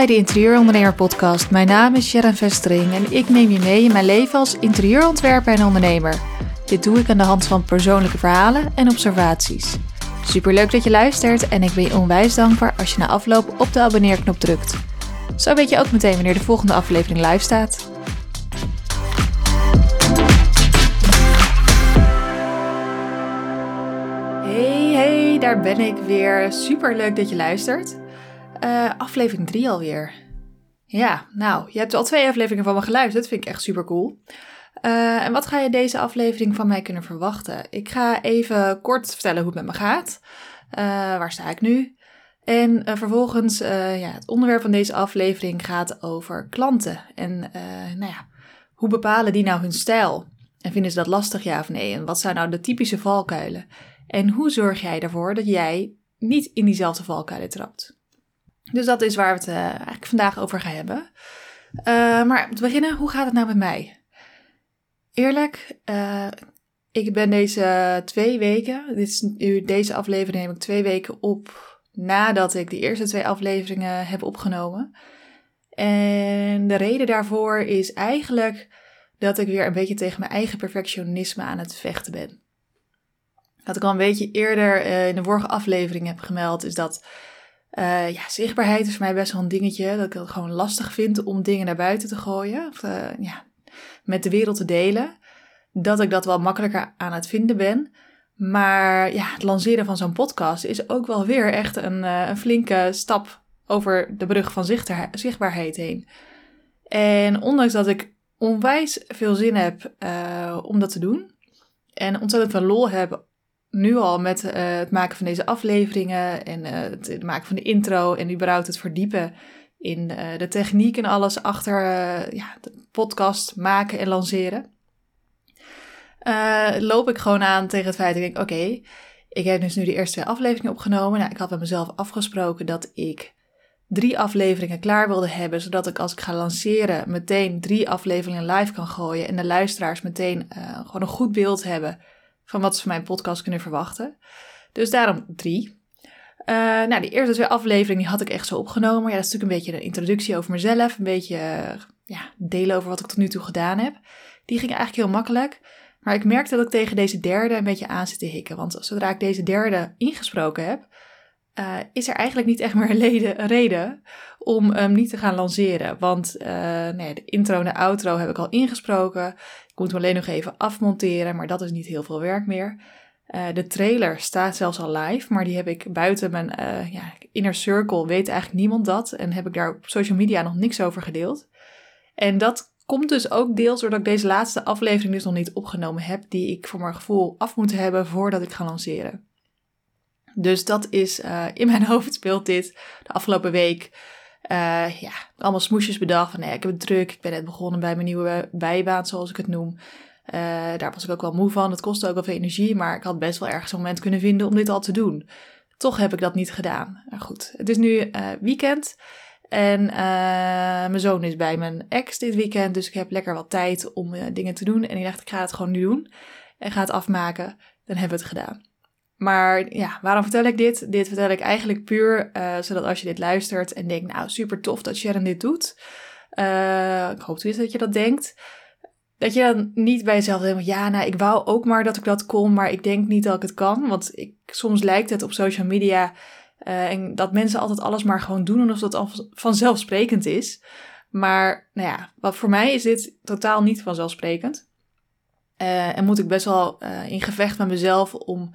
bij de Interieurondernemer podcast. Mijn naam is Sharon Vestering en ik neem je mee in mijn leven als interieurontwerper en ondernemer. Dit doe ik aan de hand van persoonlijke verhalen en observaties. Superleuk dat je luistert en ik ben je onwijs dankbaar als je na afloop op de abonneerknop drukt. Zo weet je ook meteen wanneer de volgende aflevering live staat. Hey, hey, daar ben ik weer. Superleuk dat je luistert. Uh, aflevering 3 alweer. Ja, nou, je hebt al twee afleveringen van me geluisterd. Dat vind ik echt super cool. Uh, en wat ga je deze aflevering van mij kunnen verwachten? Ik ga even kort vertellen hoe het met me gaat. Uh, waar sta ik nu? En vervolgens, ja, het onderwerp van deze aflevering gaat over klanten. En nou ja, hoe bepalen die nou hun stijl? En vinden ze dat lastig, ja of nee? En wat zijn nou de typische valkuilen? En hoe zorg jij ervoor dat jij niet in diezelfde valkuilen trapt? Dus dat is waar we het uh, eigenlijk vandaag over gaan hebben. Uh, maar om te beginnen, hoe gaat het nou met mij? Eerlijk, uh, ik ben deze twee weken, dit is nu, deze aflevering neem ik twee weken op nadat ik de eerste twee afleveringen heb opgenomen. En de reden daarvoor is eigenlijk dat ik weer een beetje tegen mijn eigen perfectionisme aan het vechten ben. Wat ik al een beetje eerder in de vorige aflevering heb gemeld, is dat uh, ja, zichtbaarheid is voor mij best wel een dingetje. Dat ik het gewoon lastig vind om dingen naar buiten te gooien. Of uh, ja, met de wereld te delen. Dat ik dat wel makkelijker aan het vinden ben. Maar ja, het lanceren van zo'n podcast is ook wel weer echt een, uh, een flinke stap over de brug van zichtbaarheid heen. En ondanks dat ik onwijs veel zin heb om dat te doen. En ontzettend veel lol heb nu al met uh, het maken van deze afleveringen en uh, het maken van de intro en überhaupt het verdiepen in uh, de techniek en alles achter ja, de podcast maken en lanceren. loop ik gewoon aan tegen het feit dat ik denk, oké, ik heb dus nu de eerste twee afleveringen opgenomen. Nou, ik had met mezelf afgesproken dat ik drie afleveringen klaar wilde hebben, zodat ik als ik ga lanceren meteen drie afleveringen live kan gooien en de luisteraars meteen gewoon een goed beeld hebben van wat ze van mijn podcast kunnen verwachten. Dus daarom drie. Uh, nou, die eerste twee afleveringen die had ik echt zo opgenomen. Ja, dat is natuurlijk een beetje een introductie over mezelf. Een beetje ja, delen over wat ik tot nu toe gedaan heb. Die ging eigenlijk heel makkelijk. Maar ik merkte dat ik tegen deze derde een beetje aan zit te hikken. Want zodra ik deze derde ingesproken heb, uh, is er eigenlijk niet echt meer een, reden om hem niet te gaan lanceren. Want uh, nee, de intro en de outro heb ik al ingesproken. Ik moet hem alleen nog even afmonteren, maar dat is niet heel veel werk meer. Uh, de trailer staat zelfs al live, maar die heb ik buiten mijn ja, inner circle, weet eigenlijk niemand dat. En heb ik daar op social media nog niks over gedeeld. En dat komt dus ook deels doordat ik deze laatste aflevering dus nog niet opgenomen heb, die ik voor mijn gevoel af moet hebben voordat ik ga lanceren. Dus dat is uh, in mijn hoofd speelt dit de afgelopen week. Uh, ja, allemaal smoesjes bedacht van nee, ik heb het druk. Ik ben net begonnen bij mijn nieuwe bijbaan, zoals ik het noem. Uh, daar was ik ook wel moe van. Het kostte ook wel veel energie, maar ik had best wel ergens een moment kunnen vinden om dit al te doen. Toch heb ik dat niet gedaan. Nou goed, het is nu weekend. En mijn zoon is bij mijn ex dit weekend. Dus ik heb lekker wat tijd om dingen te doen. En ik dacht, ik ga het gewoon nu doen. En ga het afmaken. Dan hebben we het gedaan. Maar ja, waarom vertel ik dit? Dit vertel ik eigenlijk puur uh, zodat als je dit luistert en denkt, nou super tof dat Sharon dit doet. Uh, ik hoop tenminste dat je dat denkt. Dat je dan niet bij jezelf denkt, ja, nou ik wou ook maar dat ik dat kon, maar ik denk niet dat ik het kan. Want ik, soms lijkt het op social media uh, en dat mensen altijd alles maar gewoon doen alsof dat vanzelfsprekend is. Maar nou ja, wat voor mij is dit totaal niet vanzelfsprekend. en moet ik best wel in gevecht met mezelf om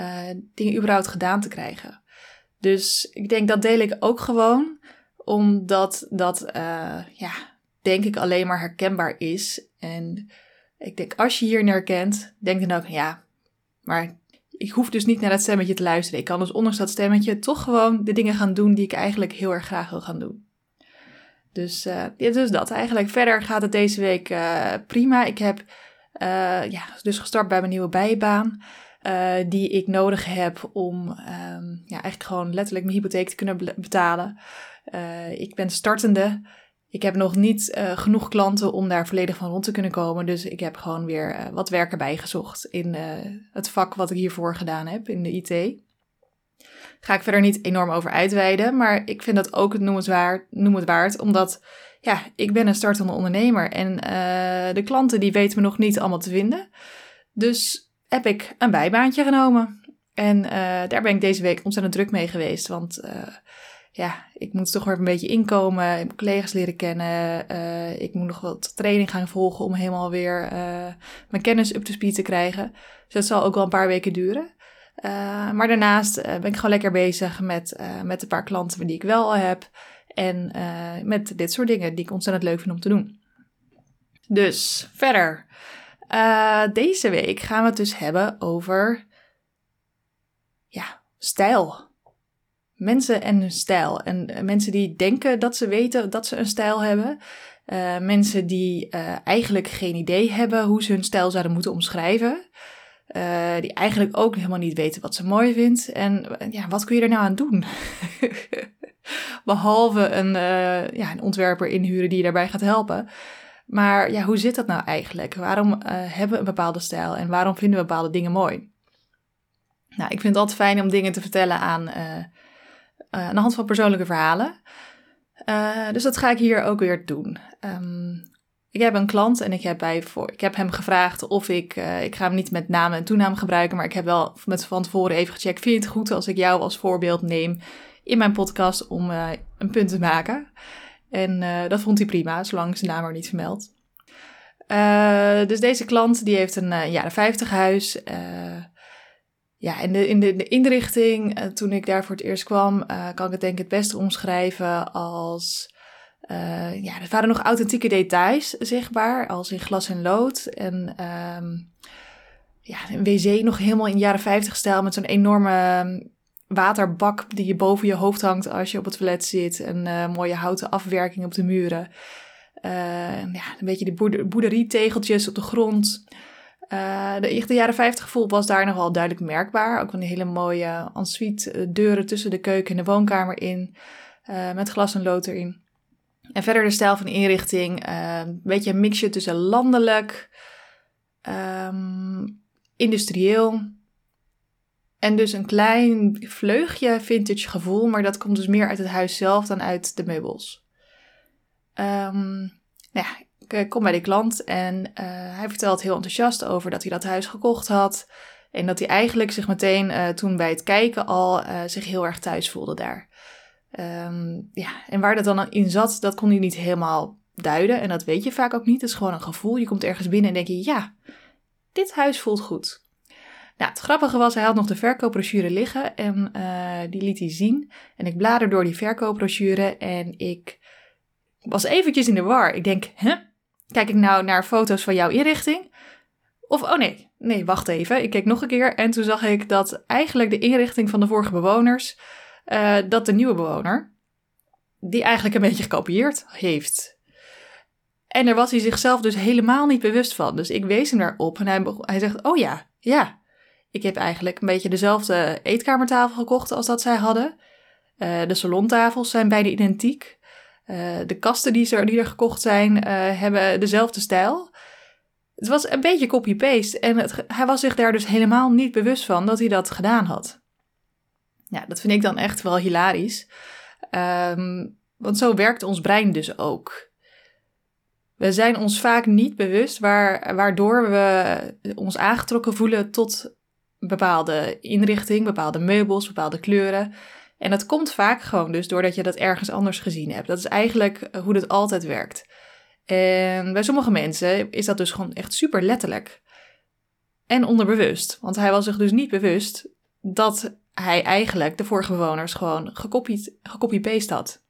uh, dingen überhaupt gedaan te krijgen. Dus ik denk dat deel ik ook gewoon, omdat dat, uh, ja, denk ik alleen maar herkenbaar is. En ik denk, als je hierin herkent, denk dan ook, ja, maar ik hoef dus niet naar dat stemmetje te luisteren. Ik kan dus ondanks dat stemmetje toch gewoon de dingen gaan doen die ik eigenlijk heel erg graag wil gaan doen. Dus, uh, ja, dus dat eigenlijk. Verder gaat het deze week prima. Ik heb ja, dus gestart bij mijn nieuwe bijbaan. Uh, die ik nodig heb om um, ja, eigenlijk gewoon letterlijk mijn hypotheek te kunnen betalen. Uh, ik ben startende. Ik heb nog niet uh, genoeg klanten om daar volledig van rond te kunnen komen. Dus ik heb gewoon weer wat werk erbij gezocht in het vak wat ik hiervoor gedaan heb in de IT. Ga ik verder niet enorm over uitweiden, maar ik vind dat ook het noemenswaard, noem het waard, omdat ja, ik ben een startende ondernemer en de klanten die weten me nog niet allemaal te vinden. Dus heb ik een bijbaantje genomen. En uh, daar ben ik deze week ontzettend druk mee geweest, want uh, ja, ik moet toch weer een beetje inkomen, ik collega's leren kennen, ik moet nog wat training gaan volgen om helemaal weer mijn kennis up to speed te krijgen. Dus dat zal ook wel een paar weken duren. Maar daarnaast ben ik gewoon lekker bezig met, met een paar klanten die ik wel al heb. En met dit soort dingen die ik ontzettend leuk vind om te doen. Dus verder. Deze week gaan we het dus hebben over ja, stijl. Mensen en hun stijl. En mensen die denken dat ze weten dat ze een stijl hebben. mensen die eigenlijk geen idee hebben hoe ze hun stijl zouden moeten omschrijven. Die eigenlijk ook helemaal niet weten wat ze mooi vindt. En ja, wat kun je er nou aan doen? Behalve een, ja, een ontwerper inhuren die je daarbij gaat helpen. Maar ja, hoe zit dat nou eigenlijk? Waarom uh, hebben we een bepaalde stijl en waarom vinden we bepaalde dingen mooi? Nou, ik vind het altijd fijn om dingen te vertellen aan, aan de hand van persoonlijke verhalen. dus dat ga ik hier ook weer doen. Um, ik heb een klant en ik heb, bij voor, ik heb hem gevraagd of ik, ik ga hem niet met naam en toenaam gebruiken, maar ik heb wel met van tevoren even gecheckt, vind je het goed als ik jou als voorbeeld neem in mijn podcast om een punt te maken? En uh, dat vond hij prima, zolang zijn naam er niet vermeld. dus deze klant die heeft een jaren 50 huis. ja, en de, in de, inrichting, toen ik daar voor het eerst kwam, kan ik het denk ik het beste omschrijven als ja, er waren nog authentieke details zichtbaar, als in glas en lood. En um, ja, een wc nog helemaal in jaren 50 stijl met zo'n enorme ehm, waterbak die je boven je hoofd hangt als je op het toilet zit. En uh, mooie houten afwerking op de muren. Uh, ja, een beetje de boerder, boerderietegeltjes op de grond. Uh, de, de jaren 50 gevoel was daar nog wel duidelijk merkbaar. Ook een hele mooie ensuite deuren tussen de keuken en de woonkamer in. met glas en lood erin. En verder de stijl van inrichting, uh, een beetje een mixje tussen landelijk, um, industrieel en dus een klein vleugje vintage gevoel, maar dat komt dus meer uit het huis zelf dan uit de meubels. Um, nou ja, ik kom bij die klant en uh, hij vertelt heel enthousiast over dat hij dat huis gekocht had. En dat hij eigenlijk zich meteen uh, toen bij het kijken al zich heel erg thuis voelde daar. Um, ja, en waar dat dan in zat, dat kon hij niet helemaal duiden. En dat weet je vaak ook niet. Het is gewoon een gevoel. Je komt ergens binnen en denk je, ja, dit huis voelt goed. Nou, het grappige was, hij had nog de verkoopbrochure liggen en uh, die liet hij zien. En ik blader door die verkoopbrochure en ik was eventjes in de war. Ik denk, hè? Kijk ik nou naar foto's van jouw inrichting? Of, oh nee, nee, wacht even. Ik keek nog een keer en toen zag ik dat eigenlijk de inrichting van de vorige bewoners uh, dat de nieuwe bewoner die eigenlijk een beetje gekopieerd heeft. En daar was hij zichzelf dus helemaal niet bewust van. Dus ik wees hem daarop en hij zegt: Oh ja, ja. Ik heb eigenlijk een beetje dezelfde eetkamertafel gekocht als dat zij hadden. Uh, de salontafels zijn beide identiek. Uh, de kasten die, er, die er gekocht zijn, hebben dezelfde stijl. Het was een beetje copy-paste en het, hij was zich daar dus helemaal niet bewust van dat hij dat gedaan had. Ja, dat vind ik dan echt wel hilarisch. Um, want zo werkt ons brein dus ook. We zijn ons vaak niet bewust waar, waardoor we ons aangetrokken voelen tot bepaalde inrichting, bepaalde meubels, bepaalde kleuren. En dat komt vaak gewoon dus doordat je dat ergens anders gezien hebt. Dat is eigenlijk hoe dat altijd werkt. En bij sommige mensen is dat dus gewoon echt super letterlijk. En onderbewust. Want hij was zich dus niet bewust dat hij eigenlijk de vorige bewoners gewoon gecopy-paste had.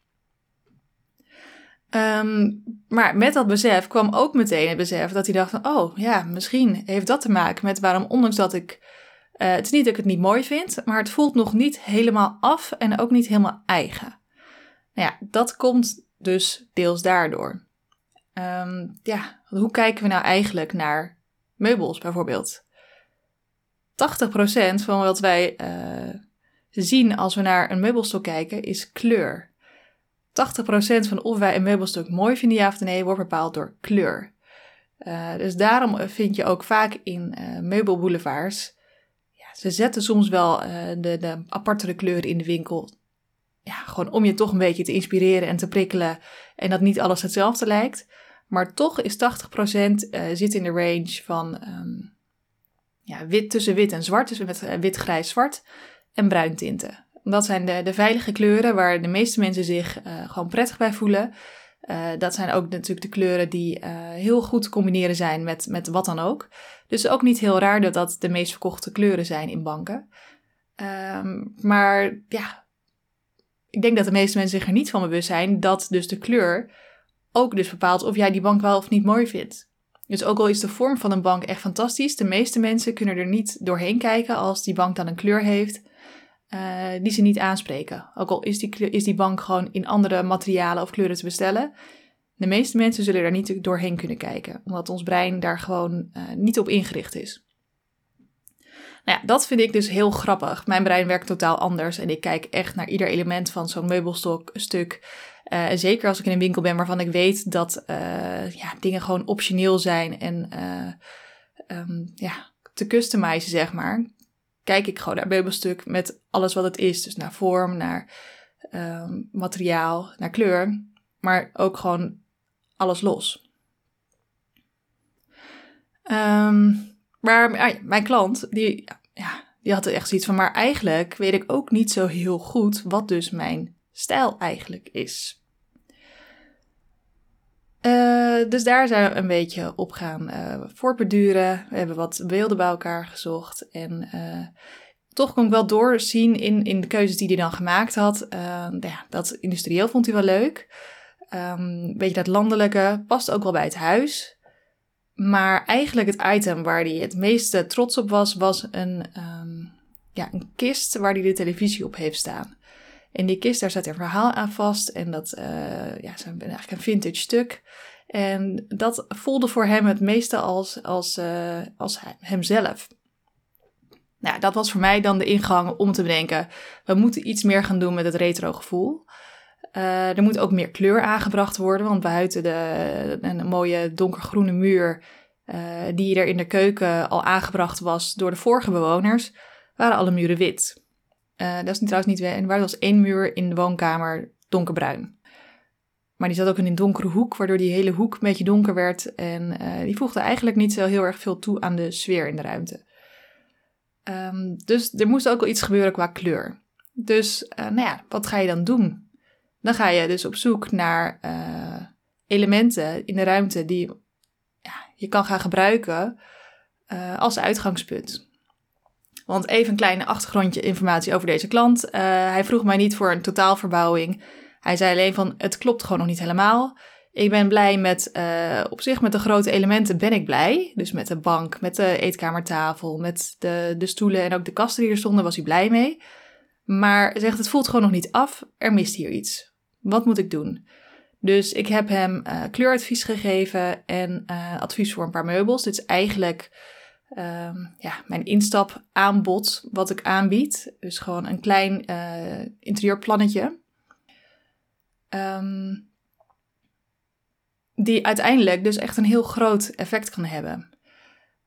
Um, maar met dat besef kwam ook meteen het besef dat hij dacht van, oh ja, misschien heeft dat te maken met waarom, ondanks dat ik, uh, het is niet dat ik het niet mooi vind, maar het voelt nog niet helemaal af en ook niet helemaal eigen. Nou ja, dat komt dus deels daardoor. Um, ja, hoe kijken we nou eigenlijk naar meubels bijvoorbeeld? 80% van wat wij uh, zien als we naar een meubelstok kijken is kleur. 80% van of wij een meubelstuk mooi vinden, ja of nee, wordt bepaald door kleur. Uh, dus daarom vind je ook vaak in uh, meubelboulevards ze zetten soms wel de, de aparte kleuren in de winkel. Ja, gewoon om je toch een beetje te inspireren en te prikkelen. En dat niet alles hetzelfde lijkt. Maar toch is 80% zit in de range van ehm, ja, wit tussen wit en zwart. Dus met wit, grijs, zwart en bruin tinten. Dat zijn de, de veilige kleuren waar de meeste mensen zich gewoon prettig bij voelen. Uh, dat zijn ook natuurlijk de kleuren die uh, heel goed combineren zijn met, met wat dan ook. Dus ook niet heel raar dat dat de meest verkochte kleuren zijn in banken. Um, maar ja, ik denk dat de meeste mensen zich er niet van bewust zijn dat dus de kleur ook dus bepaalt of jij die bank wel of niet mooi vindt. Dus ook al is de vorm van een bank echt fantastisch, de meeste mensen kunnen er niet doorheen kijken als die bank dan een kleur heeft uh, die ze niet aanspreken. Ook al is die, is die bank gewoon in andere materialen of kleuren te bestellen. De meeste mensen zullen daar niet doorheen kunnen kijken, omdat ons brein daar gewoon uh, niet op ingericht is. Nou ja, dat vind ik dus heel grappig. Mijn brein werkt totaal anders en ik kijk echt naar ieder element van zo'n meubelstuk. Uh, zeker als ik in een winkel ben waarvan ik weet dat ja, dingen gewoon optioneel zijn en um, ja, te customizen, zeg maar kijk ik gewoon naar meubelstuk met alles wat het is. Dus naar vorm, naar ehm, materiaal, naar kleur. Maar ook gewoon alles los. Um, maar ah mijn klant, die, ja, die had er echt zoiets van... maar eigenlijk weet ik ook niet zo heel goed wat dus mijn stijl eigenlijk is. Uh, dus daar zijn we een beetje op gaan uh, voortbeduren. We hebben wat beelden bij elkaar gezocht. En uh, toch kon ik wel doorzien in, in de keuzes die hij dan gemaakt had. ja, dat industrieel vond hij wel leuk. Um, beetje dat landelijke past ook wel bij het huis. Maar eigenlijk het item waar hij het meeste trots op was, was een, um, ja, een kist waar hij de televisie op heeft staan. In die kist, daar zat een verhaal aan vast. En dat uh, ja, is eigenlijk een vintage stuk. En dat voelde voor hem het meeste als, als, uh, als hemzelf. Nou, dat was voor mij dan de ingang om te bedenken: we moeten iets meer gaan doen met het retro gevoel. Uh, er moet ook meer kleur aangebracht worden, want buiten de, een mooie donkergroene muur die er in de keuken al aangebracht was door de vorige bewoners, waren alle muren wit. Uh, dat is trouwens niet waar. Er was één muur in de woonkamer donkerbruin. Maar die zat ook in een donkere hoek, waardoor die hele hoek een beetje donker werd. En uh, die voegde eigenlijk niet zo heel erg veel toe aan de sfeer in de ruimte. Um, dus er moest ook wel iets gebeuren qua kleur. Dus uh, nou ja, wat ga je dan doen? Dan ga je dus op zoek naar elementen in de ruimte die ja, je kan gaan gebruiken als uitgangspunt. Want even een kleine achtergrondje informatie over deze klant. Uh, hij vroeg mij niet voor een totaalverbouwing. Hij zei alleen van, het klopt gewoon nog niet helemaal. Ik ben blij met, uh, op zich met de grote elementen ben ik blij. Dus met de bank, met de eetkamertafel, met de, de stoelen en ook de kasten die er stonden was hij blij mee. Maar zegt, het voelt gewoon nog niet af. Er mist hier iets. Wat moet ik doen? Dus ik heb hem uh, kleuradvies gegeven en advies voor een paar meubels. Dit is eigenlijk um, ja, mijn instapaanbod wat ik aanbied. Dus gewoon een klein uh, interieurplannetje. Um, die uiteindelijk dus echt een heel groot effect kan hebben.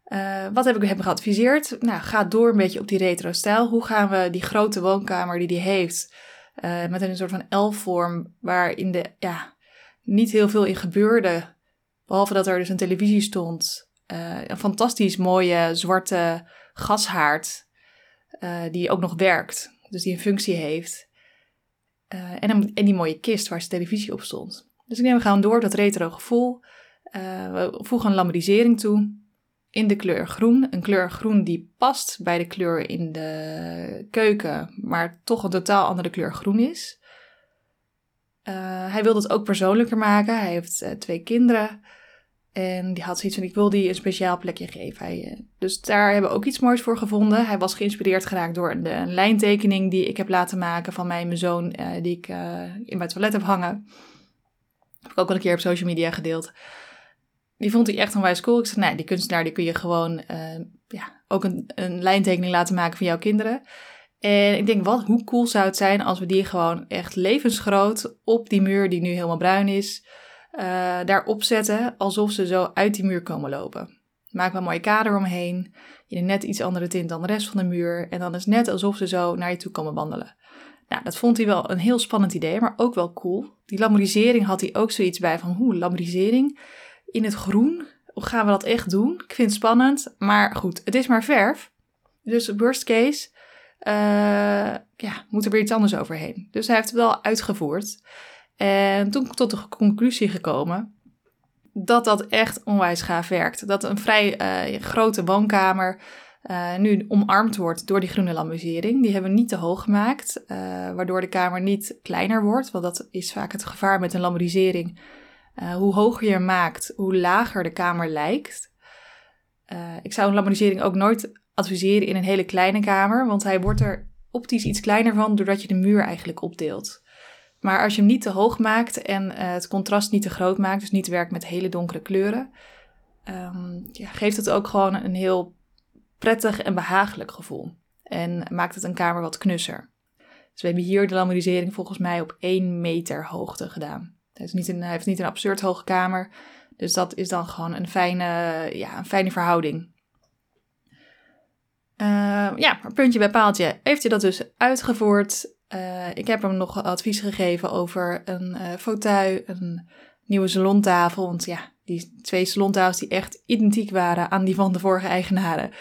Uh, wat heb ik hem geadviseerd? Nou, ga door een beetje op die retro-stijl. Hoe gaan we die grote woonkamer die hij heeft, uh, met een soort van L-vorm, waarin de, ja, niet heel veel in gebeurde, behalve dat er dus een televisie stond, uh, een fantastisch mooie zwarte gashaard. Uh, die ook nog werkt. Dus die een functie heeft. Uh, en, een, en die mooie kist waar zijn televisie op stond. Dus ik neem we gaan door dat retro gevoel. we voegen een lambrisering toe. In de kleur groen. Een kleur groen die past bij de kleur in de keuken. Maar toch een totaal andere kleur groen is. hij wil het ook persoonlijker maken. Hij heeft twee kinderen. En die had zoiets van, ik wil die een speciaal plekje geven. Hij, eh, dus daar hebben we ook iets moois voor gevonden. Hij was geïnspireerd geraakt door de, een lijntekening die ik heb laten maken van mij en mijn zoon, uh, die ik uh, in mijn toilet heb hangen. Heb ik ook al een keer op social media gedeeld. Die vond hij echt onwijs cool. Ik zei, nee, die kunstenaar die kun je gewoon ja, ook een, een lijntekening laten maken van jouw kinderen. En ik denk, wat, hoe cool zou het zijn als we die gewoon echt levensgroot op die muur die nu helemaal bruin is uh, daarop zetten alsof ze zo uit die muur komen lopen. Maak een mooie kader omheen. Je net iets andere tint dan de rest van de muur. En dan is net alsof ze zo naar je toe komen wandelen. Nou, dat vond hij wel een heel spannend idee, maar ook wel cool. Die lamorisering had hij ook zoiets bij van, hoe, lamorisering in het groen? Of gaan we dat echt doen? Ik vind het spannend, maar goed, het is maar verf. Dus worst case, uh, ja, moet er weer iets anders overheen. Dus hij heeft het wel uitgevoerd. En toen tot de conclusie gekomen dat dat echt onwijs gaaf werkt. Dat een vrij uh, grote woonkamer uh, nu omarmd wordt door die groene lambisering. Die hebben we niet te hoog gemaakt, uh, waardoor de kamer niet kleiner wordt. Want dat is vaak het gevaar met een lambrisering. hoe hoger je hem maakt, hoe lager de kamer lijkt. ik zou een lambrisering ook nooit adviseren in een hele kleine kamer, want hij wordt er optisch iets kleiner van doordat je de muur eigenlijk opdeelt. Maar als je hem niet te hoog maakt en uh, het contrast niet te groot maakt, dus niet werkt met hele donkere kleuren, um, ja, geeft het ook gewoon een heel prettig en behagelijk gevoel. En maakt het een kamer wat knusser. Dus we hebben hier de lamorisering volgens mij op 1 meter hoogte gedaan. Het is niet een, hij heeft niet een absurd hoge kamer, dus dat is dan gewoon een fijne, ja, een fijne verhouding. Uh, ja, puntje bij paaltje heeft hij dat dus uitgevoerd. Uh, ik heb hem nog advies gegeven over een uh, fauteuil, een nieuwe salontafel. Want ja, die twee salontafels die echt identiek waren aan die van de vorige eigenaren.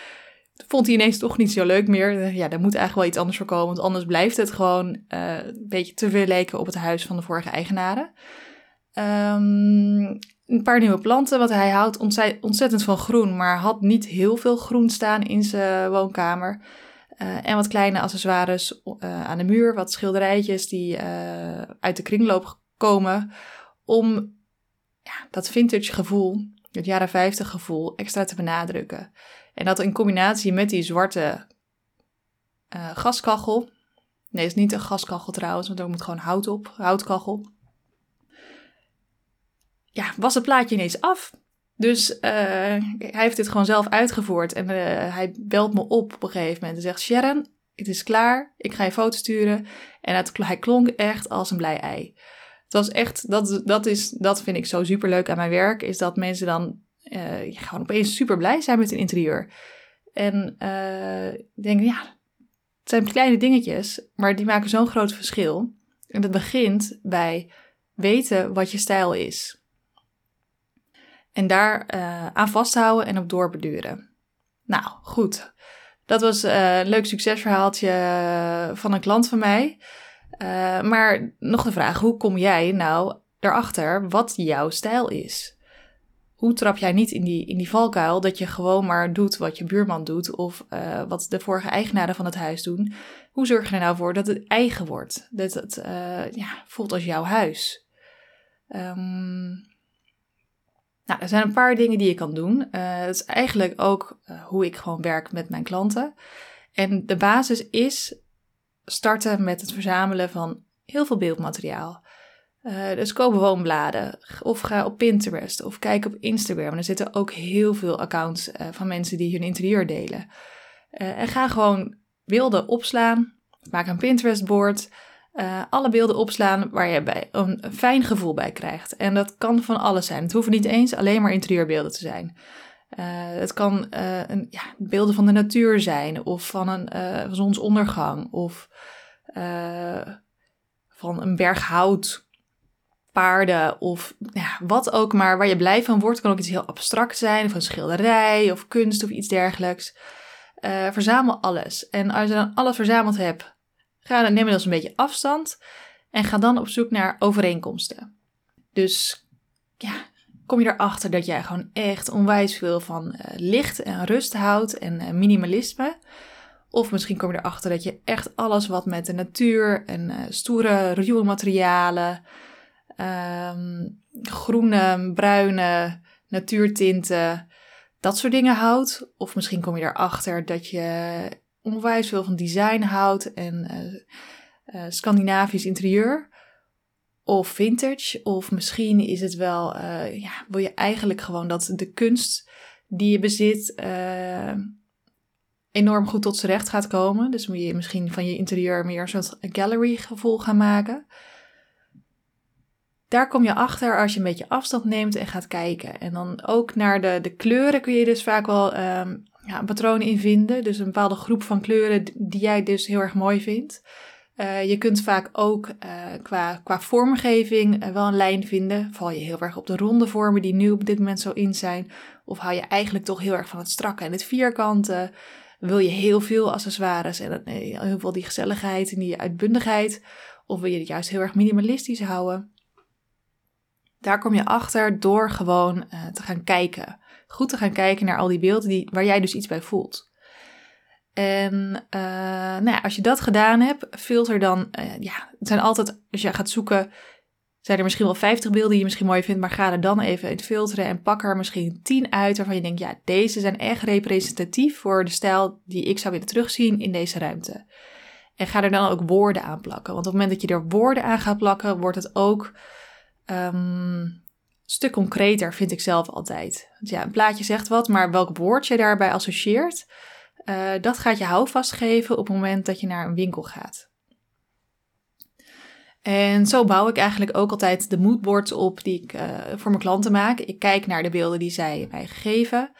Vond hij ineens toch niet zo leuk meer. Eh, ja, daar moet eigenlijk wel iets anders voor komen. Want anders blijft het gewoon een beetje te veel lijken op het huis van de vorige eigenaren. Um, een paar nieuwe planten, want hij houdt ontzettend van groen. Maar had niet heel veel groen staan in zijn woonkamer. Uh, en wat kleine accessoires uh, aan de muur, wat schilderijtjes die uh, uit de kringloop komen. Om ja, dat vintage gevoel, het jaren 50 gevoel, extra te benadrukken. En dat in combinatie met die zwarte gaskachel. Nee, het is niet een gaskachel trouwens, want er moet gewoon hout op, houtkachel. Ja, was het plaatje ineens af. Dus uh, hij heeft dit gewoon zelf uitgevoerd. En uh, hij belt me op op een gegeven moment en zegt: Sharon, het is klaar. Ik ga je foto sturen. En hij klonk echt als een blij ei. Het was echt, dat, dat, is, dat vind ik zo super leuk aan mijn werk, is dat mensen dan uh, gewoon opeens super blij zijn met hun interieur. En ik denk, ja, het zijn kleine dingetjes, maar die maken zo'n groot verschil. En dat begint bij weten wat je stijl is. En daar uh, aan vasthouden en op doorbeduren. Nou, goed. Dat was uh, een leuk succesverhaaltje eh, van een klant van mij. Maar nog de vraag, hoe kom jij nou erachter wat jouw stijl is? Hoe trap jij niet in die, in die valkuil dat je gewoon maar doet wat je buurman doet of wat de vorige eigenaren van het huis doen? Hoe zorg je er nou voor dat het eigen wordt? Dat het ja, voelt als jouw huis? Um, nou, er zijn een paar dingen die je kan doen. Dat is eigenlijk ook uh, hoe ik gewoon werk met mijn klanten. En de basis is starten met het verzamelen van heel veel beeldmateriaal. Uh, dus koop woonbladen of ga op Pinterest of kijk op Instagram. Er zitten ook heel veel accounts van mensen die hun interieur delen. en ga gewoon beelden opslaan. Maak een Pinterest-board. Uh, alle beelden opslaan waar je bij een fijn gevoel bij krijgt. En dat kan van alles zijn. Het hoeven niet eens alleen maar interieurbeelden te zijn. Uh, het kan uh, een, ja, beelden van de natuur zijn, of van een zonsondergang, of van een berg hout, paarden, of ja, wat ook maar waar je blij van wordt. Kan ook iets heel abstract zijn, of een schilderij, of kunst, of iets dergelijks. verzamel alles. En als je dan alles verzameld hebt, Ga neem je dus een beetje afstand en ga dan op zoek naar overeenkomsten. Dus ja, kom je erachter dat jij gewoon echt onwijs veel van uh, licht en rust houdt en uh, minimalisme. Of misschien kom je erachter dat je echt alles wat met de natuur en uh, stoere, ruwe materialen, um, groene, bruine, natuurtinten, dat soort dingen houdt. Of misschien kom je erachter dat je onwijs veel van design houdt en uh, uh, Scandinavisch interieur. Of vintage. Of misschien is het wel, uh, ja, wil je eigenlijk gewoon dat de kunst die je bezit enorm goed tot z'n recht gaat komen. Dus moet je misschien van je interieur meer een soort gallery gevoel gaan maken. daar kom je achter als je een beetje afstand neemt en gaat kijken. En dan ook naar de, de kleuren kun je dus vaak wel um, ja, een patroon in vinden. Dus een bepaalde groep van kleuren die jij dus heel erg mooi vindt. Uh, je kunt vaak ook uh, qua, qua vormgeving uh, wel een lijn vinden. Val je heel erg op de ronde vormen die nu op dit moment zo in zijn? Of hou je eigenlijk toch heel erg van het strakke en het vierkante? Wil je heel veel accessoires en heel veel die gezelligheid en die uitbundigheid? Of wil je het juist heel erg minimalistisch houden? Daar kom je achter door gewoon te gaan kijken. Goed te gaan kijken naar al die beelden die, waar jij dus iets bij voelt. En uh, nou ja, als je dat gedaan hebt, filter dan. Uh, ja, het zijn altijd, als je gaat zoeken, zijn er misschien wel 50 beelden die je misschien mooi vindt, maar ga er dan even in filteren en pak er misschien 10 uit waarvan je denkt, ja, deze zijn echt representatief voor de stijl die ik zou willen terugzien in deze ruimte. En ga er dan ook woorden aan plakken. Want op het moment dat je er woorden aan gaat plakken, wordt het ook een stuk concreter, vind ik zelf altijd. Want ja, een plaatje zegt wat, maar welk woord je daarbij associeert, uh, dat gaat je houvast geven op het moment dat je naar een winkel gaat. En zo bouw ik eigenlijk ook altijd de moodboards op die ik uh, voor mijn klanten maak. Ik kijk naar de beelden die zij mij geven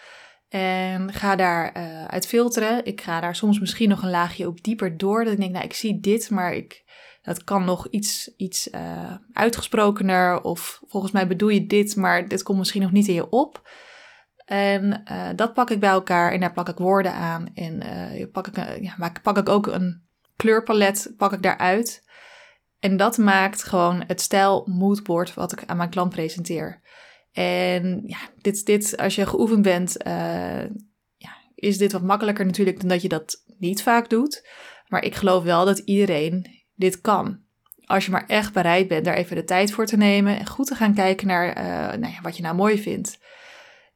en ga daar uh, uit filteren. Ik ga daar soms misschien nog een laagje op dieper door. Dat ik denk, nou, ik zie dit, maar ik, dat kan nog iets, iets uh, uitgesprokener. Of volgens mij bedoel je dit, maar dit komt misschien nog niet in je op. En uh, dat pak ik bij elkaar en daar plak ik woorden aan. En uh, pak, ik, ja, maar pak ik ook een kleurpalet pak ik daaruit. En dat maakt gewoon het stijl moodboard wat ik aan mijn klant presenteer. En ja, dit, dit als je geoefend bent, ja, is dit wat makkelijker natuurlijk dan dat je dat niet vaak doet. Maar ik geloof wel dat iedereen dit kan. Als je maar echt bereid bent daar even de tijd voor te nemen en goed te gaan kijken naar nou ja, wat je nou mooi vindt.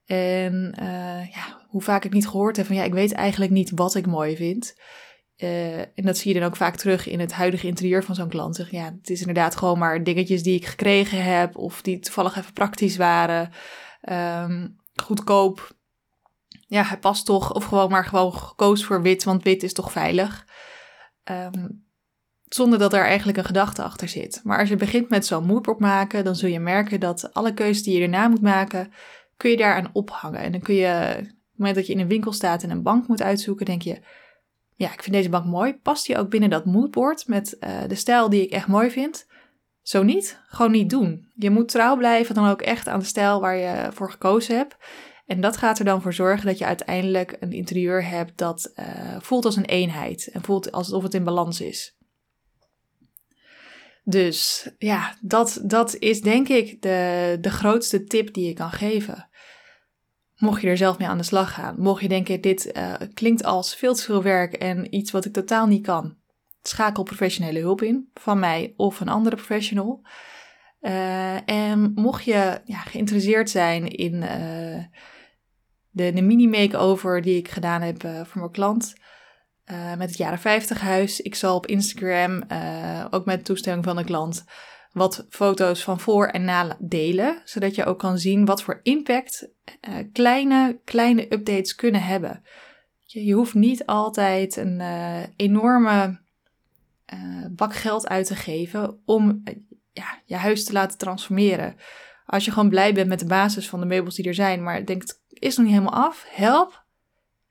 En uh, ja, hoe vaak ik niet gehoord heb van ja, ik weet eigenlijk niet wat ik mooi vind. Uh, en dat zie je dan ook vaak terug in het huidige interieur van zo'n klant. Zeg, ja, het is inderdaad gewoon maar dingetjes die ik gekregen heb of die toevallig even praktisch waren. Um, goedkoop. Ja, hij past toch. Of gewoon maar gewoon gekozen voor wit, want wit is toch veilig. Um, zonder dat er eigenlijk een gedachte achter zit. Maar als je begint met zo'n moodboard maken, dan zul je merken dat alle keuzes die je erna moet maken, kun je daaraan ophangen. En dan kun je, op het moment dat je in een winkel staat en een bank moet uitzoeken, denk je, ja, ik vind deze bank mooi. Past die ook binnen dat moodboard met uh, de stijl die ik echt mooi vind? Zo niet, gewoon niet doen. Je moet trouw blijven dan ook echt aan de stijl waar je voor gekozen hebt. En dat gaat er dan voor zorgen dat je uiteindelijk een interieur hebt dat uh, voelt als een eenheid en voelt alsof het in balans is. Dus ja, dat, dat is denk ik de, de grootste tip die je kan geven. Mocht je er zelf mee aan de slag gaan, mocht je denken dit uh, klinkt als veel te veel werk en iets wat ik totaal niet kan, schakel professionele hulp in van mij of een andere professional. Uh, en mocht je ja, geïnteresseerd zijn in uh, de, de mini-makeover die ik gedaan heb voor mijn klant, uh, met het jaren 50 huis. Ik zal op Instagram, uh, ook met toestemming van de klant, wat foto's van voor en na delen. Zodat je ook kan zien wat voor impact uh, kleine, kleine updates kunnen hebben. Je, je hoeft niet altijd een enorme bak geld uit te geven om ja, je huis te laten transformeren. Als je gewoon blij bent met de basis van de meubels die er zijn, maar denkt, is nog niet helemaal af, help,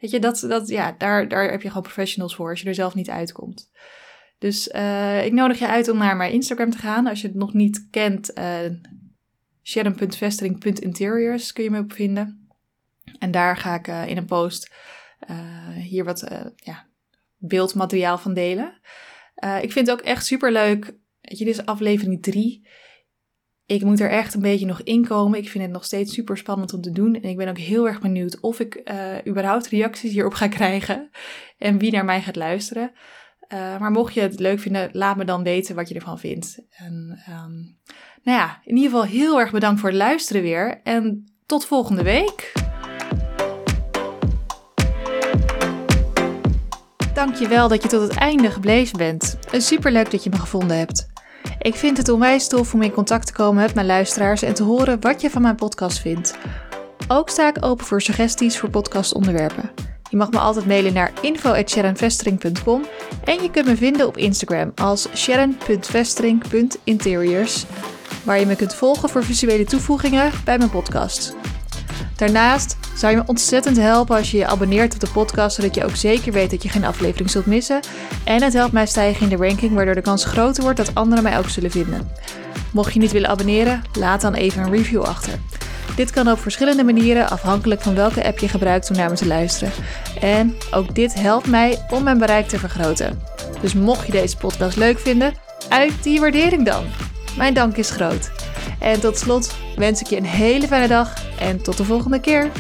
Weet je, dat, dat, ja, daar, daar heb je gewoon professionals voor als je er zelf niet uitkomt. Dus uh, ik nodig je uit om naar mijn Instagram te gaan. Als je het nog niet kent, uh, kun je me op vinden. En daar ga ik uh, in een post hier wat ja, beeldmateriaal van delen. ik vind het ook echt super leuk. Weet je, dit is aflevering 3. Ik moet er echt een beetje nog inkomen. Ik vind het nog steeds super spannend om te doen. En ik ben ook heel erg benieuwd of ik uh, überhaupt reacties hierop ga krijgen. En wie naar mij gaat luisteren. Uh, maar mocht je het leuk vinden, laat me dan weten wat je ervan vindt. En um, nou ja, in ieder geval heel erg bedankt voor het luisteren weer. En tot volgende week. Dankjewel dat je tot het einde gebleven bent. Super leuk dat je me gevonden hebt. Ik vind het onwijs tof om in contact te komen met mijn luisteraars en te horen wat je van mijn podcast vindt. Ook sta ik open voor suggesties voor podcastonderwerpen. Je mag me altijd mailen naar info.sharonvestering.com en je kunt me vinden op Instagram als sharon.vestering.interiors. waar je me kunt volgen voor visuele toevoegingen bij mijn podcast. Daarnaast zou je me ontzettend helpen als je je abonneert op de podcast, zodat je ook zeker weet dat je geen aflevering zult missen. En het helpt mij stijgen in de ranking, waardoor de kans groter wordt dat anderen mij ook zullen vinden. Mocht je niet willen abonneren, laat dan even een review achter. Dit kan op verschillende manieren, afhankelijk van welke app je gebruikt om naar me te luisteren. En ook dit helpt mij om mijn bereik te vergroten. Dus mocht je deze podcast leuk vinden, uit die waardering dan. Mijn dank is groot. En tot slot wens ik je een hele fijne dag en tot de volgende keer.